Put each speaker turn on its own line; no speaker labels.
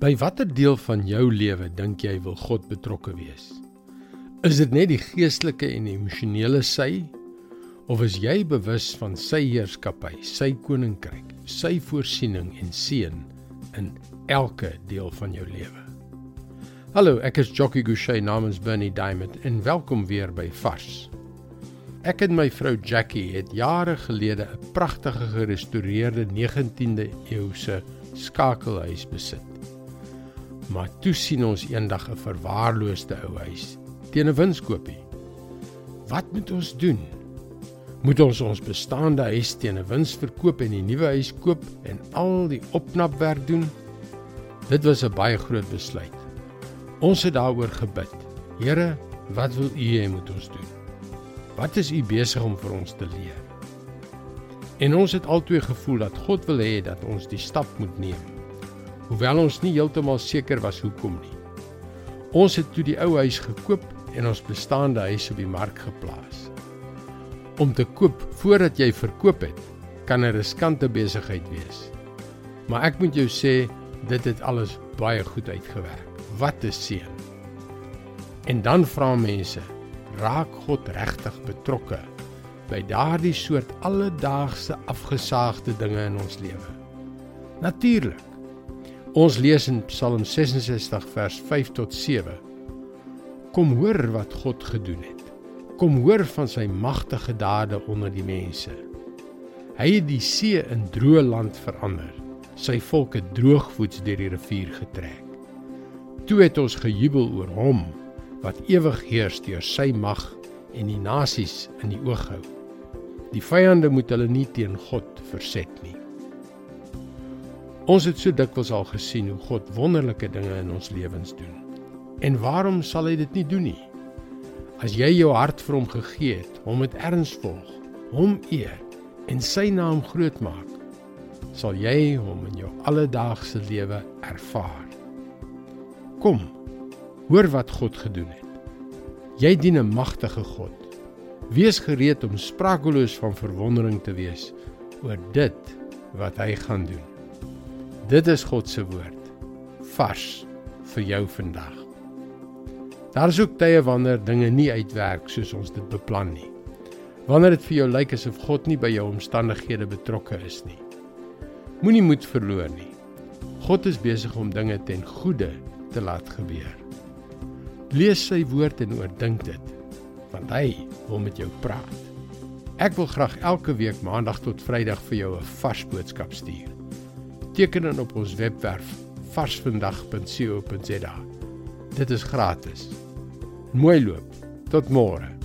By watter deel van jou lewe dink jy wil God betrokke wees? Is dit net die geestelike en emosionele sy of is jy bewus van sy heerskappy, sy koninkryk, sy voorsiening en seën in elke deel van jou lewe? Hallo, ek is Jockey Gouchee namens Bernie Diamond en welkom weer by Vars. Ek en my vrou Jackie het jare gelede 'n pragtige gerestoreerde 19de eeuse skakelhuis besit maar toe sien ons eendag 'n een verwaarloosde ou huis teen 'n winskoopie. Wat moet ons doen? Moet ons ons bestaande huis teen 'n wins verkoop en 'n nuwe huis koop en al die opknapwerk doen? Dit was 'n baie groot besluit. Ons het daaroor gebid. Here, wat wil U hê moet ons doen? Wat is U besig om vir ons te leer? En ons het altoe gevoel dat God wil hê dat ons die stap moet neem hoewel ons nie heeltemal seker was hoekom nie. Ons het toe die ou huis gekoop en ons bestaande huis op die mark geplaas. Om te koop voordat jy verkoop het, kan 'n riskante besigheid wees. Maar ek moet jou sê, dit het alles baie goed uitgewerk. Wat 'n seën. En dan vra mense, raak God regtig betrokke by daardie soort alledaagse afgesaagde dinge in ons lewe? Natuurlik. Ons lees in Psalm 66 vers 5 tot 7. Kom hoor wat God gedoen het. Kom hoor van sy magtige dade onder die mense. Hy het die see in droë land verander. Sy volk het droogvoets deur die rivier getrek. Toe het ons gejubel oor hom wat ewig heers deur sy mag en die nasies in die oog hou. Die vyande moet hulle nie teen God verset nie. Ons het so dikwels al gesien hoe God wonderlike dinge in ons lewens doen. En waarom sal hy dit nie doen nie? As jy jou hart vir hom gegee het, hom met erns volg, hom eer en sy naam groot maak, sal jy hom in jou alledaagse lewe ervaar. Kom, hoor wat God gedoen het. Jy dien 'n magtige God. Wees gereed om sprakeloos van verwondering te wees oor dit wat hy gaan doen. Dit is God se woord vars vir jou vandag. Daar is ook tye wanneer dinge nie uitwerk soos ons dit beplan nie. Wanneer dit vir jou lyk asof God nie by jou omstandighede betrokke is nie. Moenie moed verloor nie. God is besig om dinge ten goeie te laat gebeur. Lees sy woord en oordink dit, want hy wil met jou praat. Ek wil graag elke week maandag tot Vrydag vir jou 'n vars boodskap stuur teken in op ons webwerf varsvandag.co.za. Dit is gratis. Mooi loop. Tot môre.